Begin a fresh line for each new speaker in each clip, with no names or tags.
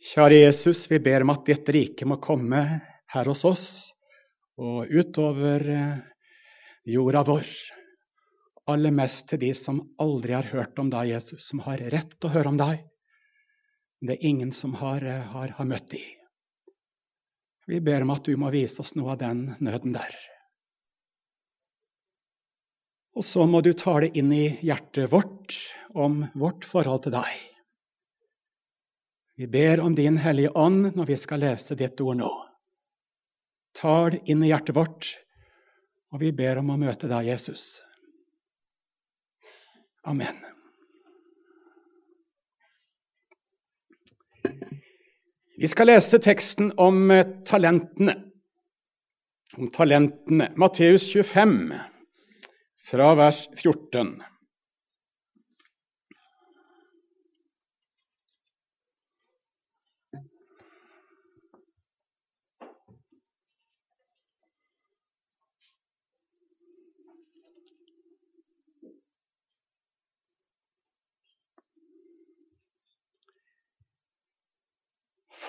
Kjære Jesus, vi ber om at ditt rike må komme her hos oss og utover eh, jorda vår. Aller mest til de som aldri har hørt om deg, Jesus, som har rett til å høre om deg. Men det er ingen som har, eh, har, har møtt de. Vi ber om at du må vise oss noe av den nøden der. Og så må du tale inn i hjertet vårt om vårt forhold til deg. Vi ber om Din Hellige Ånd når vi skal lese ditt ord nå. Tal inn i hjertet vårt, og vi ber om å møte deg, Jesus. Amen. Vi skal lese teksten om eh, talentene. Om talentene. Matteus 25, fra vers 14.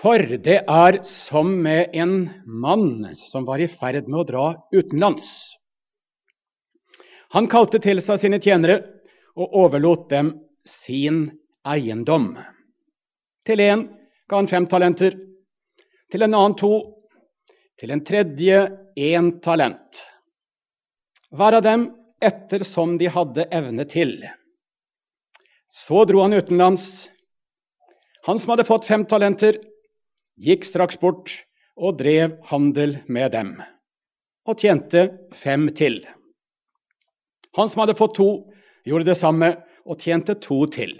For det er som med en mann som var i ferd med å dra utenlands. Han kalte til seg sine tjenere og overlot dem sin eiendom. Til en ga han fem talenter, til en annen to, til en tredje én talent. Hver av dem etter som de hadde evne til. Så dro han utenlands. Han som hadde fått fem talenter, gikk straks bort og drev handel med dem, og tjente fem til. Han som hadde fått to, gjorde det samme og tjente to til.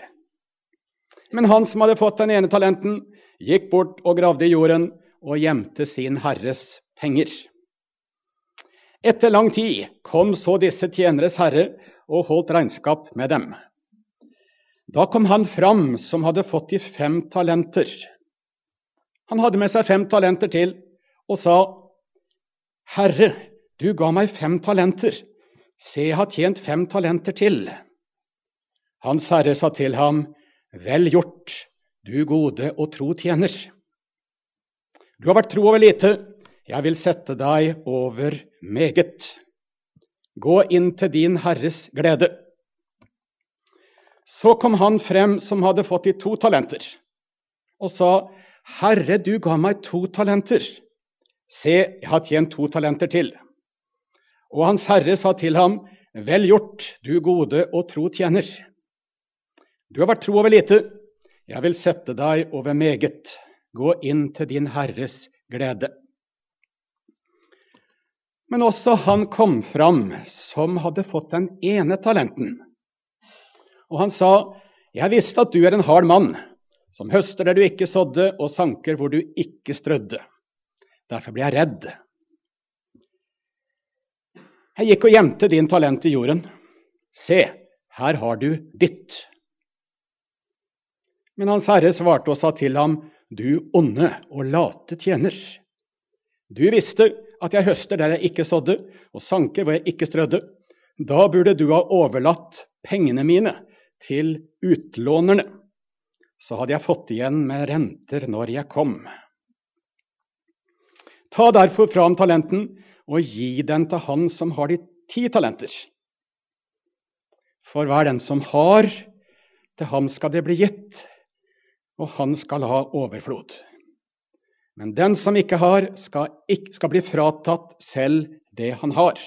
Men han som hadde fått den ene talenten, gikk bort og gravde i jorden og gjemte sin herres penger. Etter lang tid kom så disse tjeneres herre og holdt regnskap med dem. Da kom han fram som hadde fått de fem talenter. Han hadde med seg fem talenter til og sa, 'Herre, du ga meg fem talenter. Se, jeg har tjent fem talenter til.' Hans herre sa til ham, 'Vel gjort, du gode og tro tjener.' Du har vært tro over lite, jeg vil sette deg over meget. Gå inn til din herres glede. Så kom han frem som hadde fått de to talenter, og sa, 'Herre, du ga meg to talenter. Se, jeg har tjent to talenter til.' Og hans herre sa til ham, 'Vel gjort, du gode og tro tjener.' Du har vært tro over lite, jeg vil sette deg over meget. Gå inn til din herres glede. Men også han kom fram som hadde fått den ene talenten. Og han sa, 'Jeg visste at du er en hard mann.' Som høster der du ikke sådde, og sanker hvor du ikke strødde. Derfor ble jeg redd. Jeg gikk og gjemte din talent i jorden. Se, her har du ditt. Men Hans Herre svarte og sa til ham, du onde og late tjener. Du visste at jeg høster der jeg ikke sådde, og sanker hvor jeg ikke strødde. Da burde du ha overlatt pengene mine til utlånerne så hadde jeg fått igjen med renter når jeg kom. Ta derfor fram talenten og gi den til han som har de ti talenter. For hver den som har, til ham skal det bli gitt, og han skal ha overflod. Men den som ikke har, skal, ikke, skal bli fratatt selv det han har.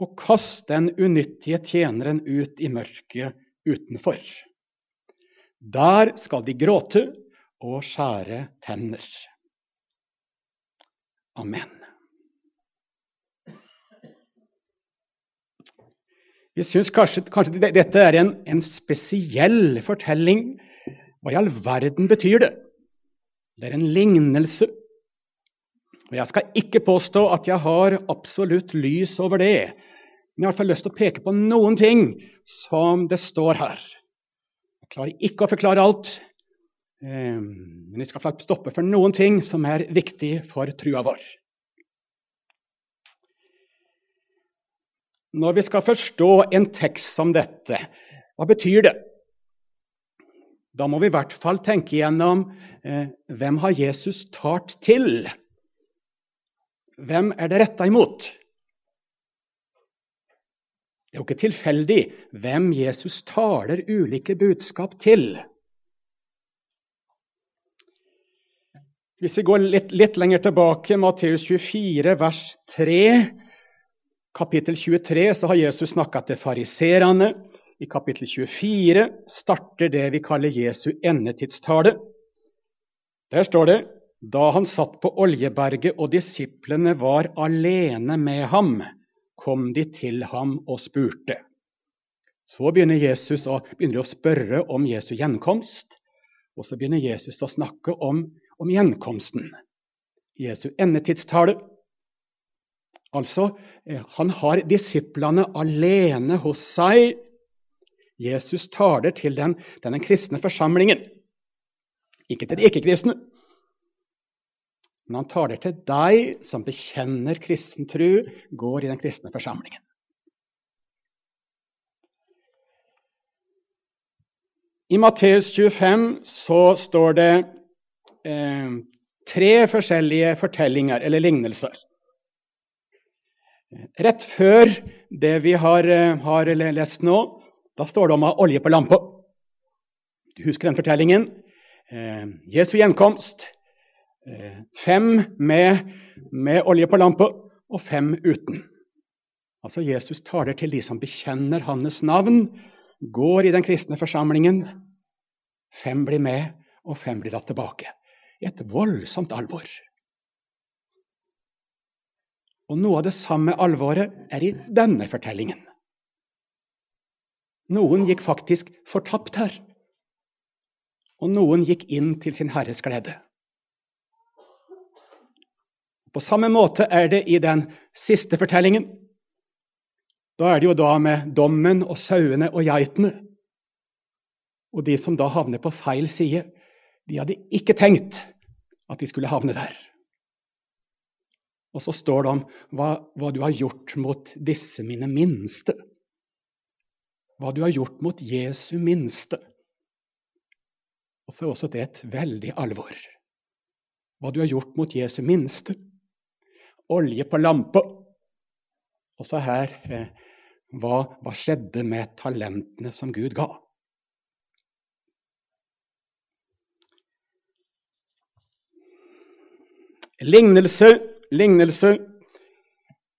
Og kast den unyttige tjeneren ut i mørket utenfor. Der skal de gråte og skjære tenner. Amen. Vi syns kanskje, kanskje, dette er en, en, spesiell fortelling. Hva i all verden betyr det? Det er en lignelse. Og Jeg skal ikke påstå at jeg har absolutt lys over det. Men jeg har i hvert fall lyst til å peke på noen ting som det står her. Klarer ikke å forklare alt, eh, men vi skal stoppe for noen ting som er viktig for trua vår. Når vi skal forstå en tekst som dette, hva betyr det? Da må vi i hvert fall tenke igjennom eh, hvem har Jesus talt til? Hvem er det retta imot? Det er jo ikke tilfeldig hvem Jesus taler ulike budskap til. Hvis vi går litt, litt lenger tilbake, Matteus 24, vers 3, kapittel 23, så har Jesus snakka til fariserene. I kapittel 24 starter det vi kaller Jesu endetidstale. Der står det da han satt på Oljeberget og disiplene var alene med ham, kom de til ham og spurte. Så begynner Jesus å, begynner å spørre om Jesu gjenkomst, og så begynner Jesus å snakke om, om gjenkomsten. Jesu endetidstale. Altså, eh, han har disiplene alene hos seg. Jesus taler til den, den kristne forsamlingen, ikke til de ikke-kristne. Men han taler til deg som bekjenner kristen tru, går i den kristne forsamlingen. I Matteus 25 så står det eh, tre forskjellige fortellinger, eller lignelser. Rett før det vi har, eh, har lest nå, da står det om å ha olje på lampa. Du husker den fortellingen? Eh, Jesu gjenkomst, fem med, med olje på lampa og fem uten. Altså Jesus taler til de som bekjenner hans navn, går i den kristne forsamlingen. Fem blir med, og fem blir latt tilbake. Et voldsomt alvor. Og Noe av det samme alvoret er i denne fortellingen. Noen gikk faktisk fortapt her, og noen gikk inn til sin Herres glede. På samme måte er det i den siste fortellingen. Da er det jo da med dommen og sauene og geitene. Og de som da havner på feil side, de hadde ikke tenkt at de skulle havne der. Og så står det om hva, hva du har gjort mot disse mine minste. Hva du har gjort mot Jesu minste. Og så er også det et veldig alvor. Hva du har gjort mot Jesu minste olje på lampa. Også her eh, hva, hva skjedde med talentene som Gud ga? Lignelser.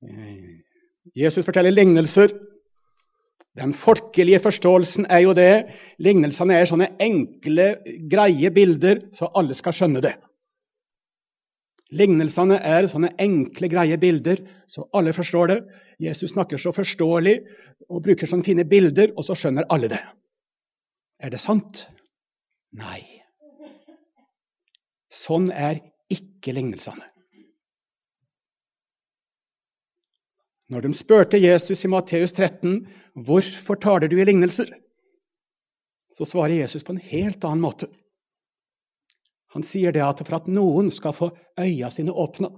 Eh, Jesus forteller lignelser. Den folkelige forståelsen er jo det. Lignelsene er sånne enkle, greie bilder, så alle skal skjønne det. Lignelsene er sånne enkle, greie bilder, så alle forstår det. Jesus snakker så forståelig og bruker sånne fine bilder, og så skjønner alle det. Er det sant? Nei. Sånn er ikke lignelsene. Når de spurte Jesus i Matteus 13 hvorfor taler du i lignelser, så svarer Jesus på en helt annen måte. Han sier det at for at noen skal få øya sine åpna,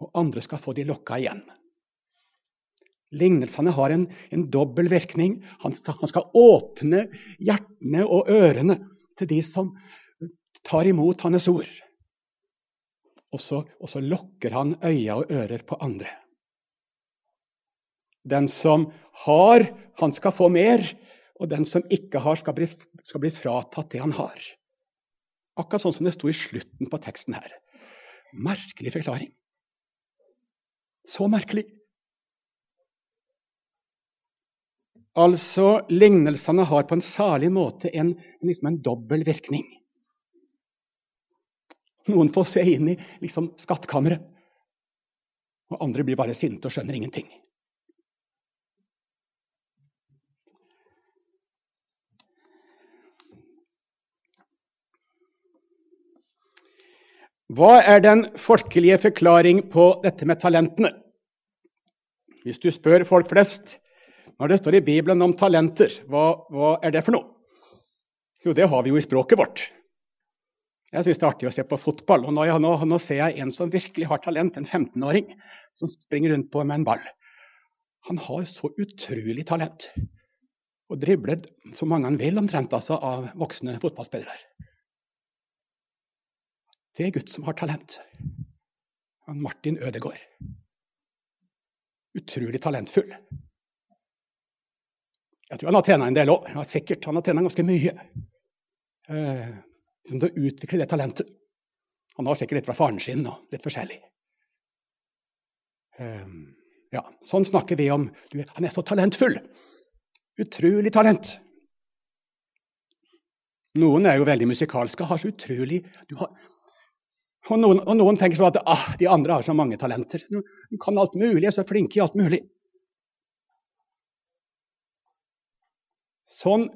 og andre skal få de lukka igjen. Lignelsene har en, en dobbel virkning. Han skal, han skal, åpne hjertene og ørene til de som tar imot hans ord. Og så, og så lokker han øya og ører på andre. Den som har, han skal få mer, og den som ikke har, skal bli, skal bli fratatt det han har. Akkurat sånn som det sto i slutten på teksten her. Merkelig forklaring. Så merkelig. Altså, Lignelsene har på en særlig måte en, liksom en dobbel virkning. Noen får se inn i liksom, skattkammeret, og andre blir bare sinte og skjønner ingenting. Hva er den folkelige forklaring på dette med talentene? Hvis du spør folk flest når det står i Bibelen om talenter, hva, hva er det for noe? Jo, det har vi jo i språket vårt. Jeg syns det er artig å se på fotball. og nå, nå, nå, ser jeg en som virkelig har talent, en 15-åring, som springer rundt på med en ball. Han har så utrolig talent. og dribler så mange han vil omtrent altså, av voksne fotballspillere. Det er Gud som har talent. Han Martin Ødegaard. Utrolig talentfull. Jeg tror han har trena en del òg. Ja, sikkert. Han har trena ganske mye. Eh, liksom til å utvikle det talentet. Han har sikkert litt fra faren sin og litt forskjellig. Eh, ja, sånn snakker vi om du, Han er så talentfull. Utrolig talent. Noen er jo veldig musikalske har så utrolig har, og, noen, og, noen, tenker sånn at ah, de andre har så mange talenter. De kan alt mulig, er så flinke i alt mulig. Sånn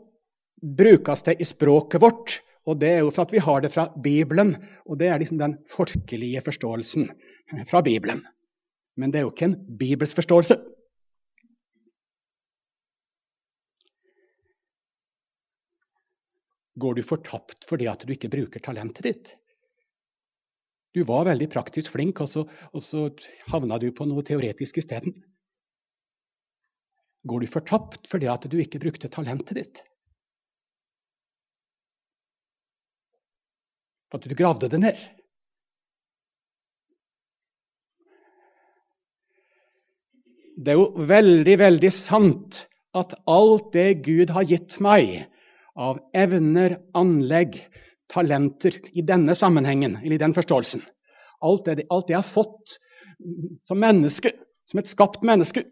brukes det i språket vårt, og det er jo for at vi har det fra Bibelen. Og det er liksom den folkelige forståelsen fra Bibelen. Men det er jo ikke en bibelsk forståelse. Går du fortapt fordi at du ikke bruker talentet ditt? Du var veldig praktisk flink, og så, og så havna du på noe teoretisk isteden. Går du fortapt fordi at du ikke brukte talentet ditt? For at du gravde det ned? Det er jo veldig, veldig sant at alt det Gud har gitt meg, av evner, anlegg, talenter i denne sammenhengen, eller i den forståelsen. Alt det, alt det jeg har fått som menneske, som et skapt menneske.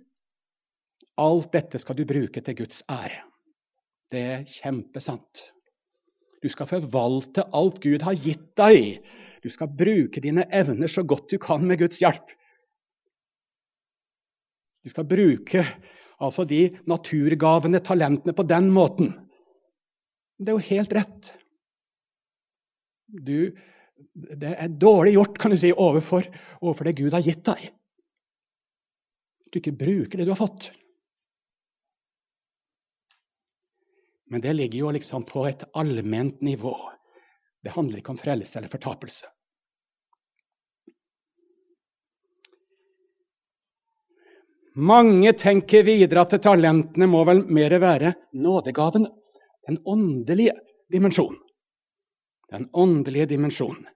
Alt dette skal du bruke til Guds ære. Det er kjempesant. Du skal forvalte alt Gud har gitt deg. Du skal bruke dine evner så godt du kan med Guds hjelp. Du skal bruke altså de naturgavene, talentene, på den måten. Det er jo helt rett. Du, det er dårlig gjort kan du si, overfor, overfor det Gud har gitt deg. Du ikke bruker det du har fått. Men det ligger jo liksom på et allment nivå. Det handler ikke om frelse eller fortapelse. Mange tenker videre at talentene må vel mer være nådegavene den åndelige dimensjonen. Den åndelige dimensjonen.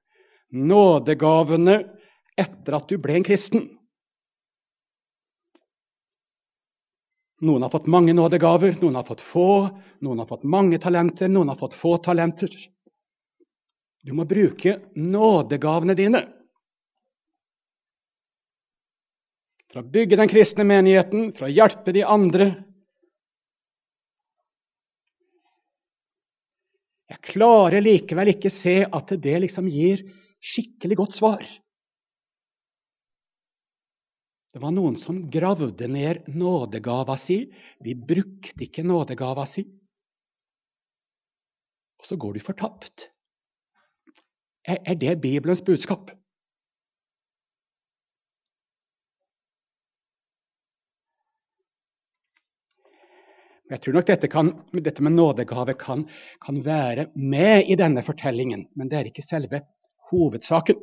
Nådegavene etter at du ble en kristen. Noen har fått mange nådegaver, noen har fått få. Noen har fått mange talenter, noen har fått få talenter. Du må bruke nådegavene dine. For å bygge den kristne menigheten, for å hjelpe de andre, Jeg klarer likevel ikke se at det liksom gir skikkelig godt svar. Det var noen som gravde ned nådegava si. Vi brukte ikke nådegava si. Og så går du fortapt. Er, det Bibelens budskap? Jeg tror nok dette, kan, dette med nådegave kan, kan, være med i denne fortellingen, men det er ikke selve hovedsaken.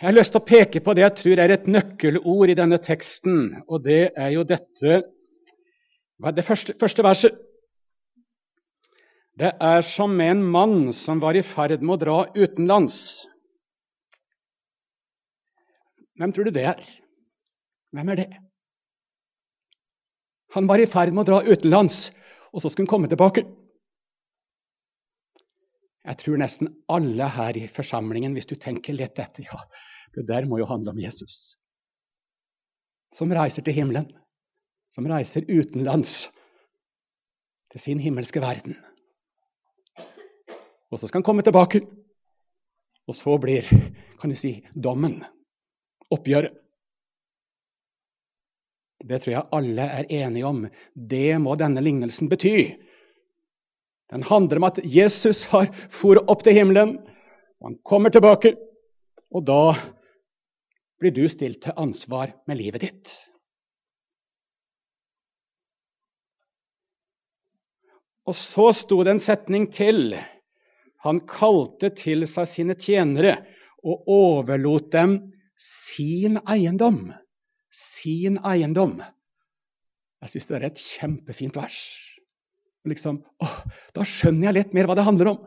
Jeg har lyst til å peke på det jeg tror er et nøkkelord i denne teksten, og det er jo dette det første, første verset. Det er som med en mann som var i ferd med å dra utenlands. Hvem tror du det er? Hvem er det? Han var i ferd med å dra utenlands, og så skulle han komme tilbake. Jeg tror nesten alle her i forsamlingen, hvis du tenker litt etter Ja, det der må jo handle om Jesus. Som reiser til himmelen. Som reiser utenlands til sin himmelske verden. Og så skal han komme tilbake. Og så blir, kan du si, dommen, oppgjøret. Det tror jeg alle er enige om. Det må denne lignelsen bety. Den handler om at Jesus har for opp til himmelen, han kommer tilbake. Og da blir du stilt til ansvar med livet ditt. Og så sto det en setning til han kalte til seg sine tjenere og overlot dem sin eiendom. Sin eiendom. Jeg syns det er et kjempefint vers. Liksom, åh, da skjønner jeg litt mer hva det handler om.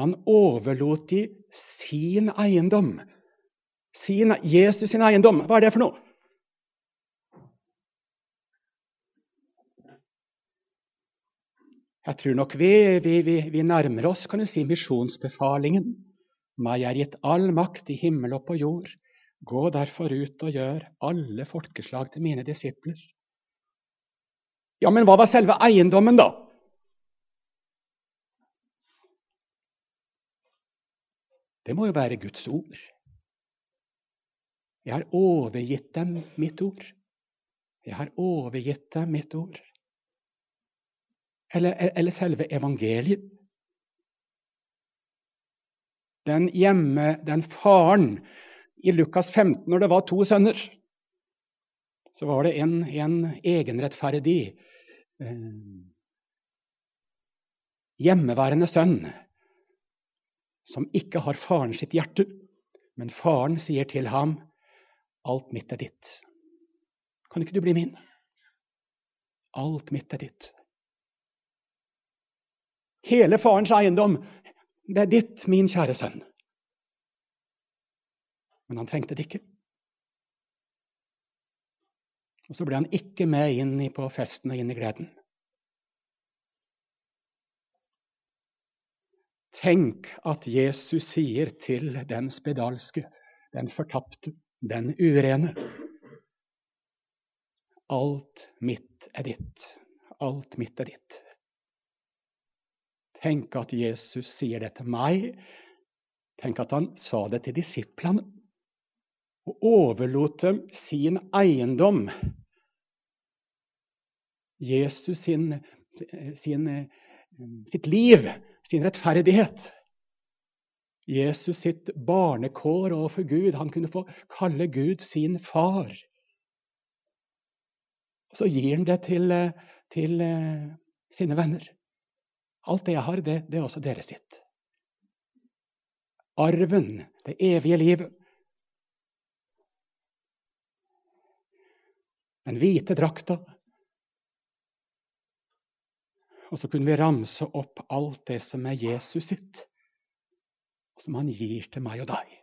Han overlot de sin eiendom. Sin, Jesus sin eiendom. Hva er det for noe? Jeg tror nok vi, vi, vi, vi, nærmer oss kan du si, misjonsbefalingen. Meg er gitt all makt i himmel og på jord. Gå derfor ut og gjør alle folkeslag til mine disipler. Ja, men hva var selve eiendommen, da? Det må jo være Guds ord. Jeg har overgitt dem mitt ord. Jeg har overgitt dem mitt ord. Eller, eller selve evangeliet. Den hjemme, den faren i Lukas 15, når det var to sønner, så var det en, en egenrettferdig eh, hjemmeværende sønn som ikke har faren sitt hjerte. Men faren sier til ham, 'Alt mitt er ditt'. Kan ikke du bli min? Alt mitt er ditt. Hele farens eiendom, det er ditt, min kjære sønn. Men han trengte det ikke. Og så ble han ikke med inn på festen og inn i gleden. Tenk at Jesus sier til den spedalske, den fortapte, den urene Alt mitt er ditt. Alt mitt er ditt. Tenk at Jesus sier det til meg. Tenk at han sa det til disiplene. Og overlot dem sin eiendom. Jesus sin, sin, sitt liv sin rettferdighet. Jesus sitt barnekår overfor Gud. Han kunne få kalle Gud sin far. Og så gir han det til, til uh, sine venner. Alt det jeg har, det, det er også deres sitt. Arven, det evige livet. Den hvite drakta, og så kunne vi ramse opp alt det som er Jesus sitt, som han gir til meg og deg.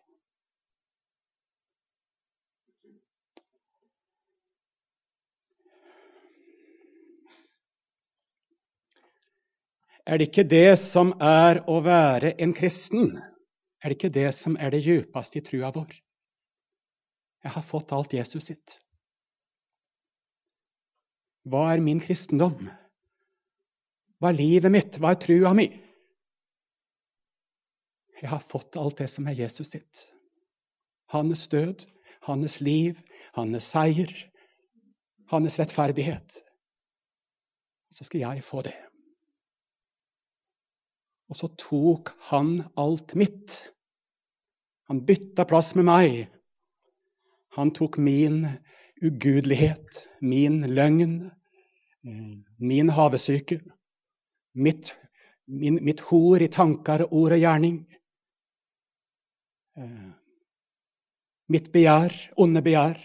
Er det ikke det som er å være en kristen? Er det ikke det som er det djupeste i trua vår? Jeg har fått alt Jesus sitt. Hva er min kristendom? Hva er livet mitt? Hva er trua mi? Jeg har fått alt det som er Jesus sitt. Hans død, hans liv, hans seier, hans rettferdighet. Så skal jeg få det. Og så tok han alt mitt. Han bytta plass med meg. Han tok min ugudelighet, min løgn, eh, min havesyke mitt, min, mitt hor i tanker, ord og gjerning. Eh, mitt begjær, onde begjær.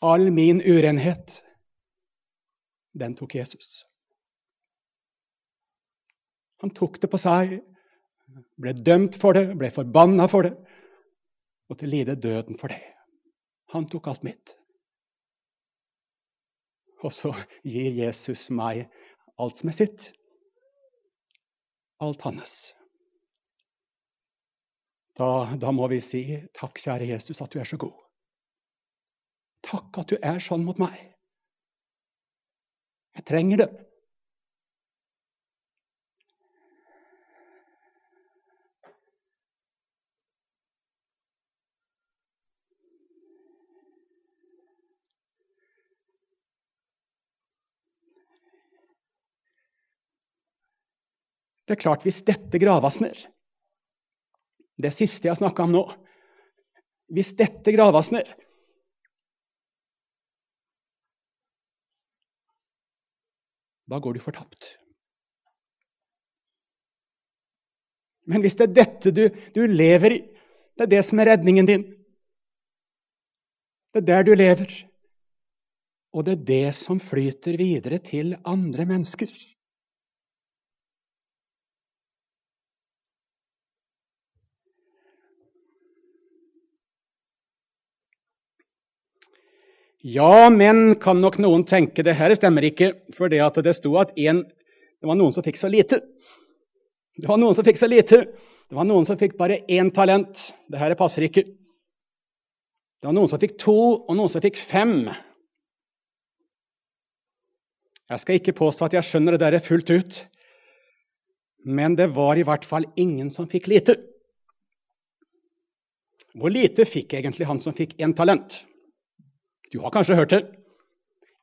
All min urenhet, den tok Jesus. Han tok det på seg, ble dømt for det, ble forbanna for det, og til lide døden for det. Han tok alt mitt. Og så gir Jesus meg alt som er sitt. Alt hans. Da, da, må vi si takk, kjære Jesus, at du er så god. Takk at du er sånn mot meg. Jeg trenger det. Det er klart, hvis dette graves ned Det siste jeg har snakka om nå Hvis dette graves ned Da går du fortapt. Men hvis det er dette du, du lever i, det er det som er redningen din Det er der du lever. Og det er det som flyter videre til andre mennesker. Ja, men kan nok noen tenke det her stemmer ikke, for det at det sto at en, det var noen som fikk så lite. Det var noen som fikk så lite. Det var noen som fikk bare én talent. Det her passer ikke. Det var noen som fikk to, og noen som fikk fem. Jeg skal ikke påstå at jeg skjønner det der fullt ut, men det var i hvert fall ingen som fikk lite. Hvor lite fikk egentlig han som fikk én talent? Du har kanskje hørt det.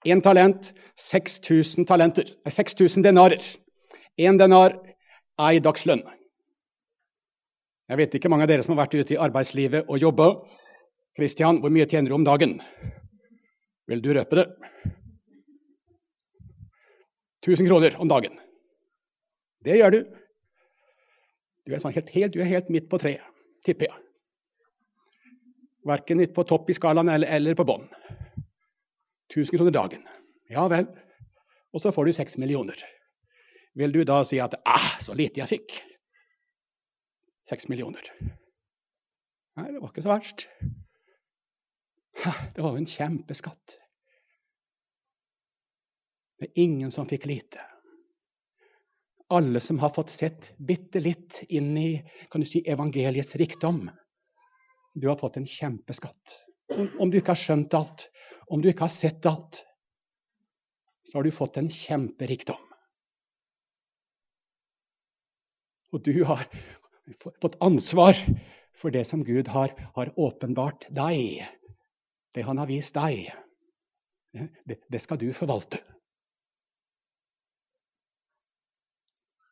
Én talent 6000 talenter. 6000 denarer. Én denar ei dagslønn. Jeg vet ikke mange av dere som har vært ute i arbeidslivet og jobba. Kristian, hvor mye tjener du om dagen? Vil du røpe det? 1000 kroner om dagen. Det gjør du. Du er, sånn helt, helt, du er helt midt på treet, tipper jeg. Verken på topp i skalaen eller, eller på bånn. 1000 kroner dagen. Ja vel. Og så får du 6 millioner. Vil du da si at ah, så lite jeg fikk? 6 millioner. Nei, det var ikke så verst. Det var jo en kjempeskatt. Det er ingen som fikk lite. Alle som har fått sett bitte litt inn i kan du si, evangeliets rikdom, du har fått en kjempeskatt. Om, du ikke har skjønt alt, om du ikke har sett alt, så har du fått en kjemperikdom. Og du har fått ansvar for det som Gud har, har åpenbart deg. Det han har vist deg. Det, det skal du forvalte.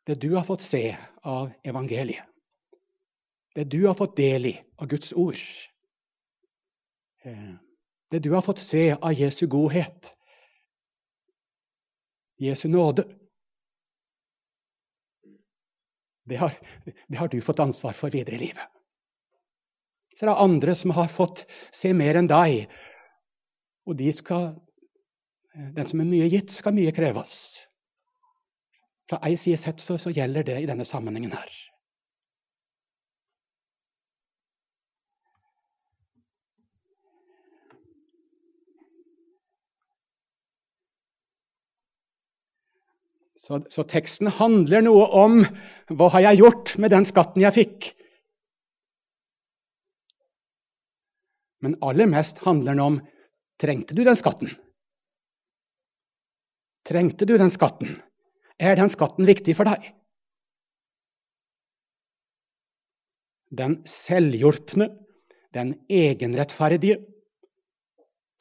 Det du har fått se av evangeliet det du har fått del i av Guds ord, eh, det du har fått se av Jesu godhet, Jesu nåde det har, det har, du fått ansvar for videre i livet. Så det er andre som har fått se mer enn deg, og de skal, den som er mye gitt, skal mye kreves. Fra ei side sett så, så gjelder det i denne sammenhengen her. Så, så, teksten handler noe om hva har jeg gjort med den skatten jeg fikk. Men aller mest handler den om trengte du den skatten. Trengte du den skatten? Er den skatten viktig for deg? Den selvhjulpne, den egenrettferdige,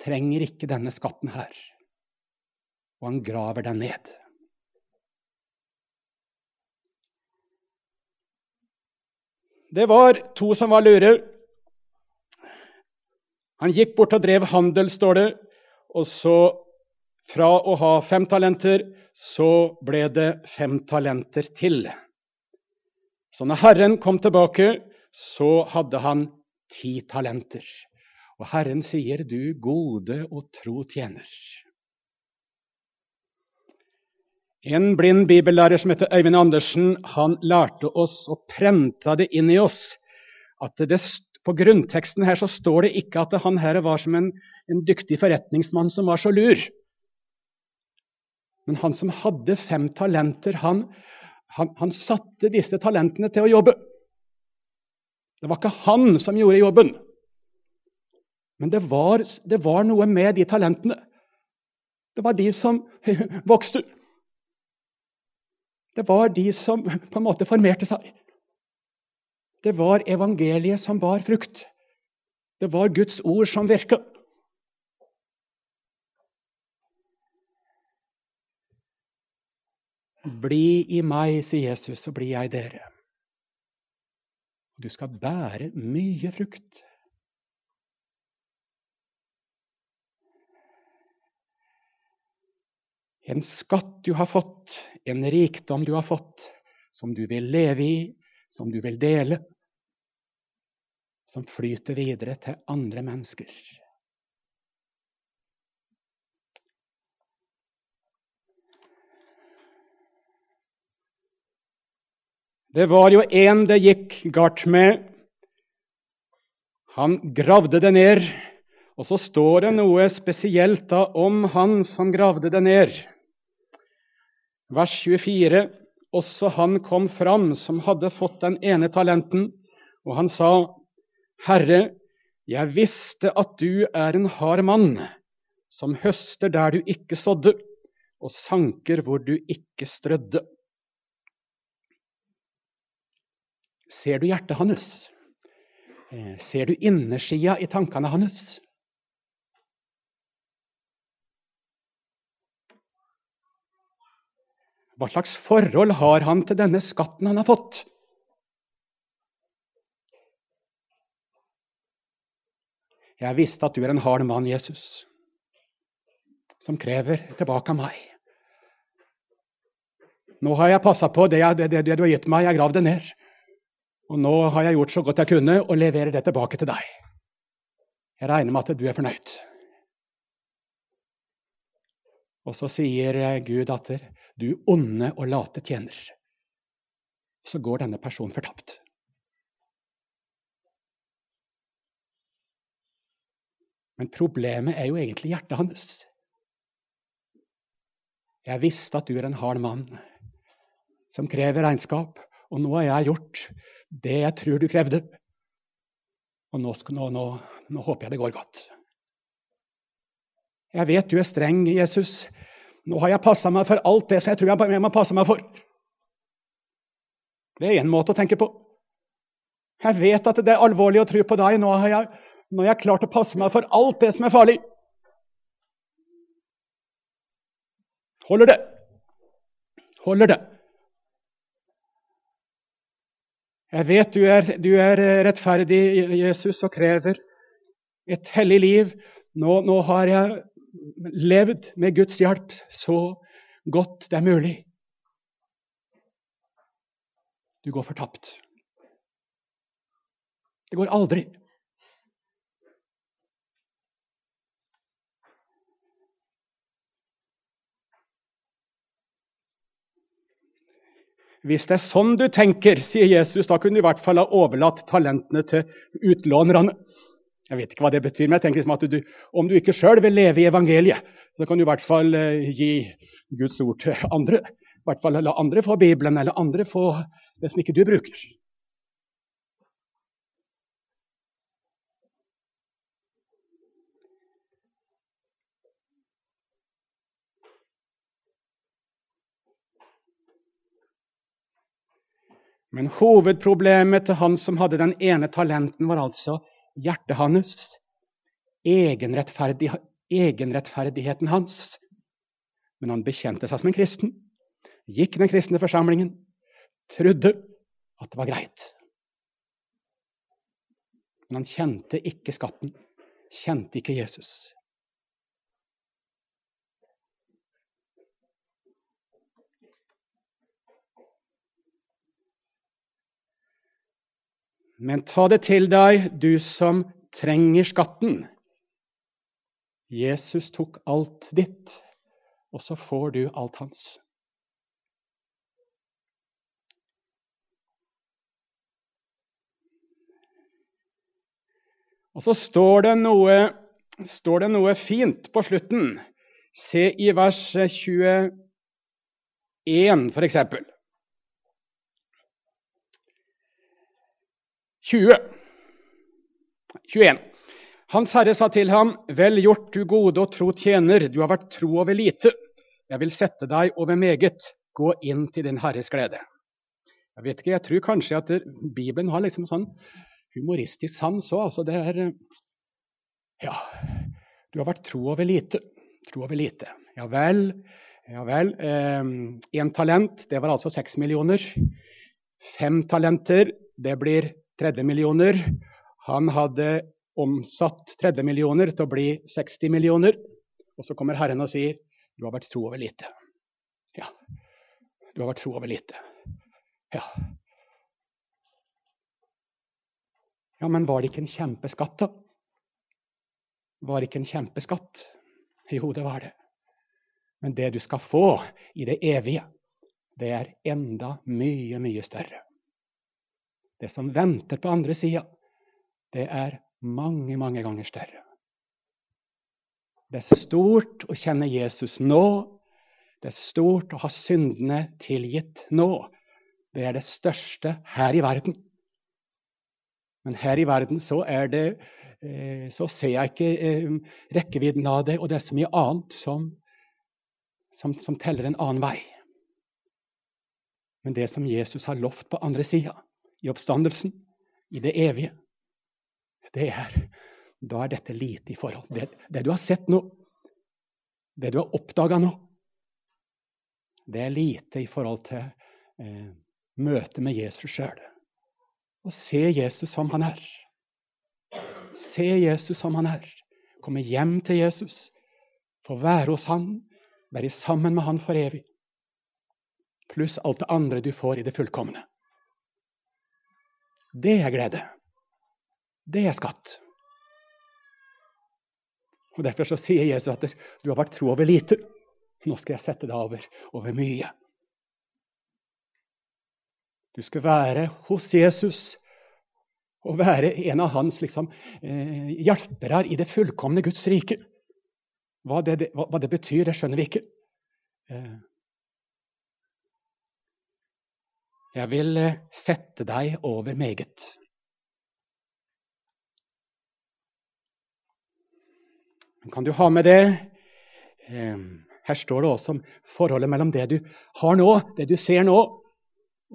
trenger ikke denne skatten her. Og han graver den ned. Det var to som var lure. Han gikk bort og drev handel, står det. Og så, fra å ha fem talenter, så ble det fem talenter til. Så når Herren kom tilbake, så hadde han ti talenter. Og Herren sier, 'Du gode og tro tjener'. En blind bibellærer som heter Øyvind Andersen, han lærte oss og prenta det inn i oss at det, på grunnteksten her så står det ikke at han her var som en, en dyktig forretningsmann som var så lur. Men han som hadde fem talenter, han, han, han satte disse talentene til å jobbe. Det var ikke han som gjorde jobben, men det var, det var noe med de talentene. Det var de som vokste. Det var de som på en måte formerte seg. Det var evangeliet som bar frukt. Det var Guds ord som virka. Bli i meg, sier Jesus, så blir jeg dere. Du skal bære mye frukt. En skatt du har fått, en rikdom du har fått, som du vil leve i, som du vil dele, som flyter videre til andre mennesker. Det var jo en det gikk galt med. Han gravde det ned. Og så står det noe spesielt da om han som gravde det ned. Vers 24. Også han kom fram som hadde fått den ene talenten, og han sa, Herre, jeg visste at du er en hard mann, som høster der du ikke sådde, og sanker hvor du ikke strødde. Ser du hjertet hans? Eh, ser du innersida i tankene hans? Hva slags forhold har han til denne skatten han har fått? Jeg visste at du er en hard mann, Jesus, som krever tilbake av meg. Nå har jeg passa på det, jeg, det, det, du har gitt meg. Jeg gravd det ned. Og nå har jeg gjort så godt jeg kunne og leverer det tilbake til deg. Jeg regner med at du er fornøyd. Og så sier Gud at du onde og late tjener. Så går denne personen fortapt. Men problemet er jo egentlig hjertet hans. Jeg visste at du er en hard mann som krever regnskap, og nå har jeg gjort det jeg tror du krevde. Og nå, nå, nå, nå håper jeg det går godt. Jeg vet du er streng, Jesus. Nå har jeg passa meg for alt det som jeg tror jeg må passe meg for. Det er én måte å tenke på. Jeg vet at det er alvorlig å tro på deg. Nå har, jeg, nå har jeg klart å passe meg for alt det som er farlig. Holder det? Holder det? Jeg vet du er, du er rettferdig, Jesus, og krever et hellig liv. Nå, nå har jeg levd med Guds hjelp så godt det er mulig. Du går fortapt. Det går aldri. Hvis det er sånn du tenker, sier Jesus, da kunne du i hvert fall ha overlatt talentene til utlånerne. Jeg vet ikke hva det betyr, men jeg tenker liksom at du, om du ikke sjøl vil leve i evangeliet, så kan du i hvert fall uh, gi Guds ord til andre. I hvert fall la andre få Bibelen, eller andre få det som ikke du bruker. Men hovedproblemet til han som hadde den ene talenten, var altså hjertet hans, egenrettferdig, egenrettferdigheten hans. Men han bekjente seg som en kristen, gikk den kristne forsamlingen, trodde at det var greit. Men han kjente ikke skatten, kjente ikke Jesus. Men ta det til deg, du som trenger skatten. Jesus tok alt ditt, og så får du alt hans. Og så står det noe, står det noe fint på slutten. Se i vers 21, f.eks. 20. 21. Hans herre sa til ham, Vel gjort, du gode og tro tjener, du har vært tro over lite. Jeg vil sette deg over meget. Gå inn til din herres glede. Jeg vet ikke, jeg tror kanskje at Bibelen har liksom sånn humoristisk sans òg. Altså det er Ja, du har vært tro over lite. Tro over lite. Ja vel. Ja vel. Én eh, talent, det var altså seks millioner. Fem talenter, det blir 30 millioner. Han hadde omsatt 30 millioner til å bli 60 millioner. Og så kommer Herren og sier, 'Du har vært tro over lite'. Ja, du har vært tro over lite. Ja. Ja, men var det ikke en kjempeskatt, da? Var det ikke en kjempeskatt? Jo, det var det. Men det du skal få i det evige, det er enda mye, mye større. Det som venter på andre sida, det er mange, mange ganger større. Det er stort å kjenne Jesus nå. Det er stort å ha syndene tilgitt nå. Det er det største her i verden. Men her i verden så det eh, Så ser jeg ikke eh, rekkevidden av det, og det er så mye annet som, som, som teller en annen vei. Men det som Jesus har lovt på andre sida, i oppstandelsen, i det evige, det er Da er dette lite i forhold det, det du har sett nå, det du har oppdaga nå. Det er lite i forhold til eh, møtet med Jesus sjøl og se Jesus som han er. Se Jesus som han er. Komme hjem til Jesus, få være hos han, være sammen med han for evig. Pluss alt det andre du får i det fullkomne. Det er glede. Det er skatt. Og Derfor så sier Jesus at du har vært tro over lite. Nå skal jeg sette deg over, over mye. Du skal være hos Jesus og være en av hans liksom, eh, hjelpere i det fullkomne Guds rike. Hva det, hva, det, betyr, det skjønner vi ikke. Eh, jeg vil eh, sette deg over meget. Kan du ha med det? Eh, her står det også om forholdet mellom det du har nå, det du ser nå,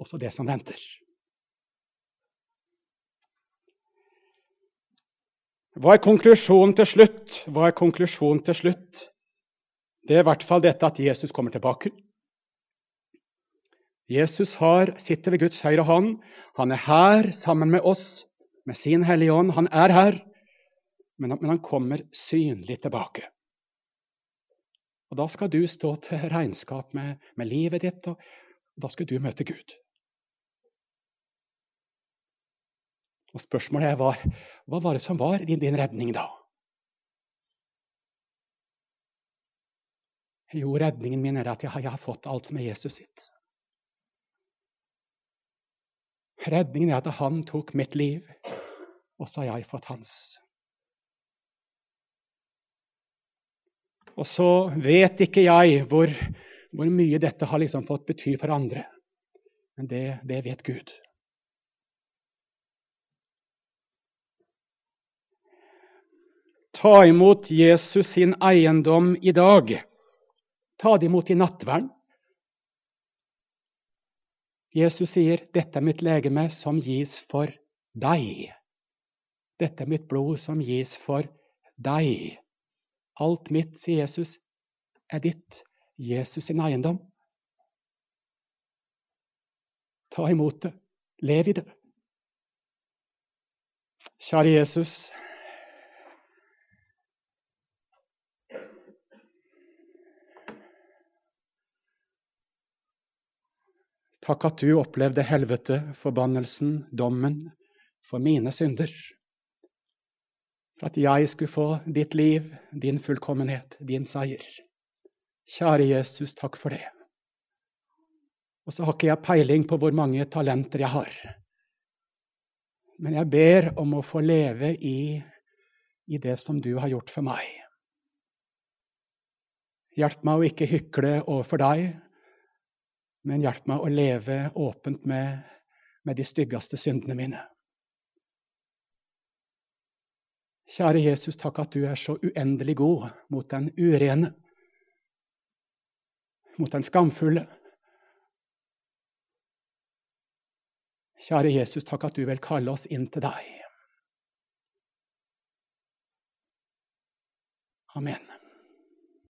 og så det som venter. Hva er konklusjonen til slutt? Hva er konklusjonen til slutt? Det er i hvert fall dette at Jesus kommer tilbake. Jesus har, sitter ved Guds høyre hånd. Han er her sammen med oss, med sin Hellige Ånd. Han er her, men, men han kommer synlig tilbake. Og Da skal du stå til regnskap med, med livet ditt, og da skal du møte Gud. Og Spørsmålet er hva, hva var det som var din, din redning da? Jo, redningen min er at jeg, jeg har fått alt som er Jesus sitt. Redningen er at han tok mitt liv, og så har jeg fått hans. Og så vet ikke jeg hvor, hvor mye dette har liksom fått bety for andre. Men det, det vet Gud. Ta imot Jesus sin eiendom i dag. Ta det imot i nattverden. Jesus sier, 'Dette er mitt legeme som gis for deg'. Dette er mitt blod som gis for deg. Alt mitt, sier Jesus, er ditt. Jesus sin eiendom. Ta imot det. Lev i det. Kjære Jesus. Takk at du opplevde helvete, forbannelsen, dommen for mine synder. For at jeg skulle få ditt liv, din fullkommenhet, din seier. Kjære Jesus, takk for det. Og så har ikke jeg peiling på hvor mange talenter jeg har. Men jeg ber om å få leve i, i det som du har gjort for meg. Hjelp meg å ikke hykle overfor deg, men hjelp meg å leve åpent med, med de styggeste syndene mine. Kjære Jesus, takk at du er så uendelig god mot den urene, mot den skamfulle. Kjære Jesus, takk at du vil kalle oss inn til deg. Amen.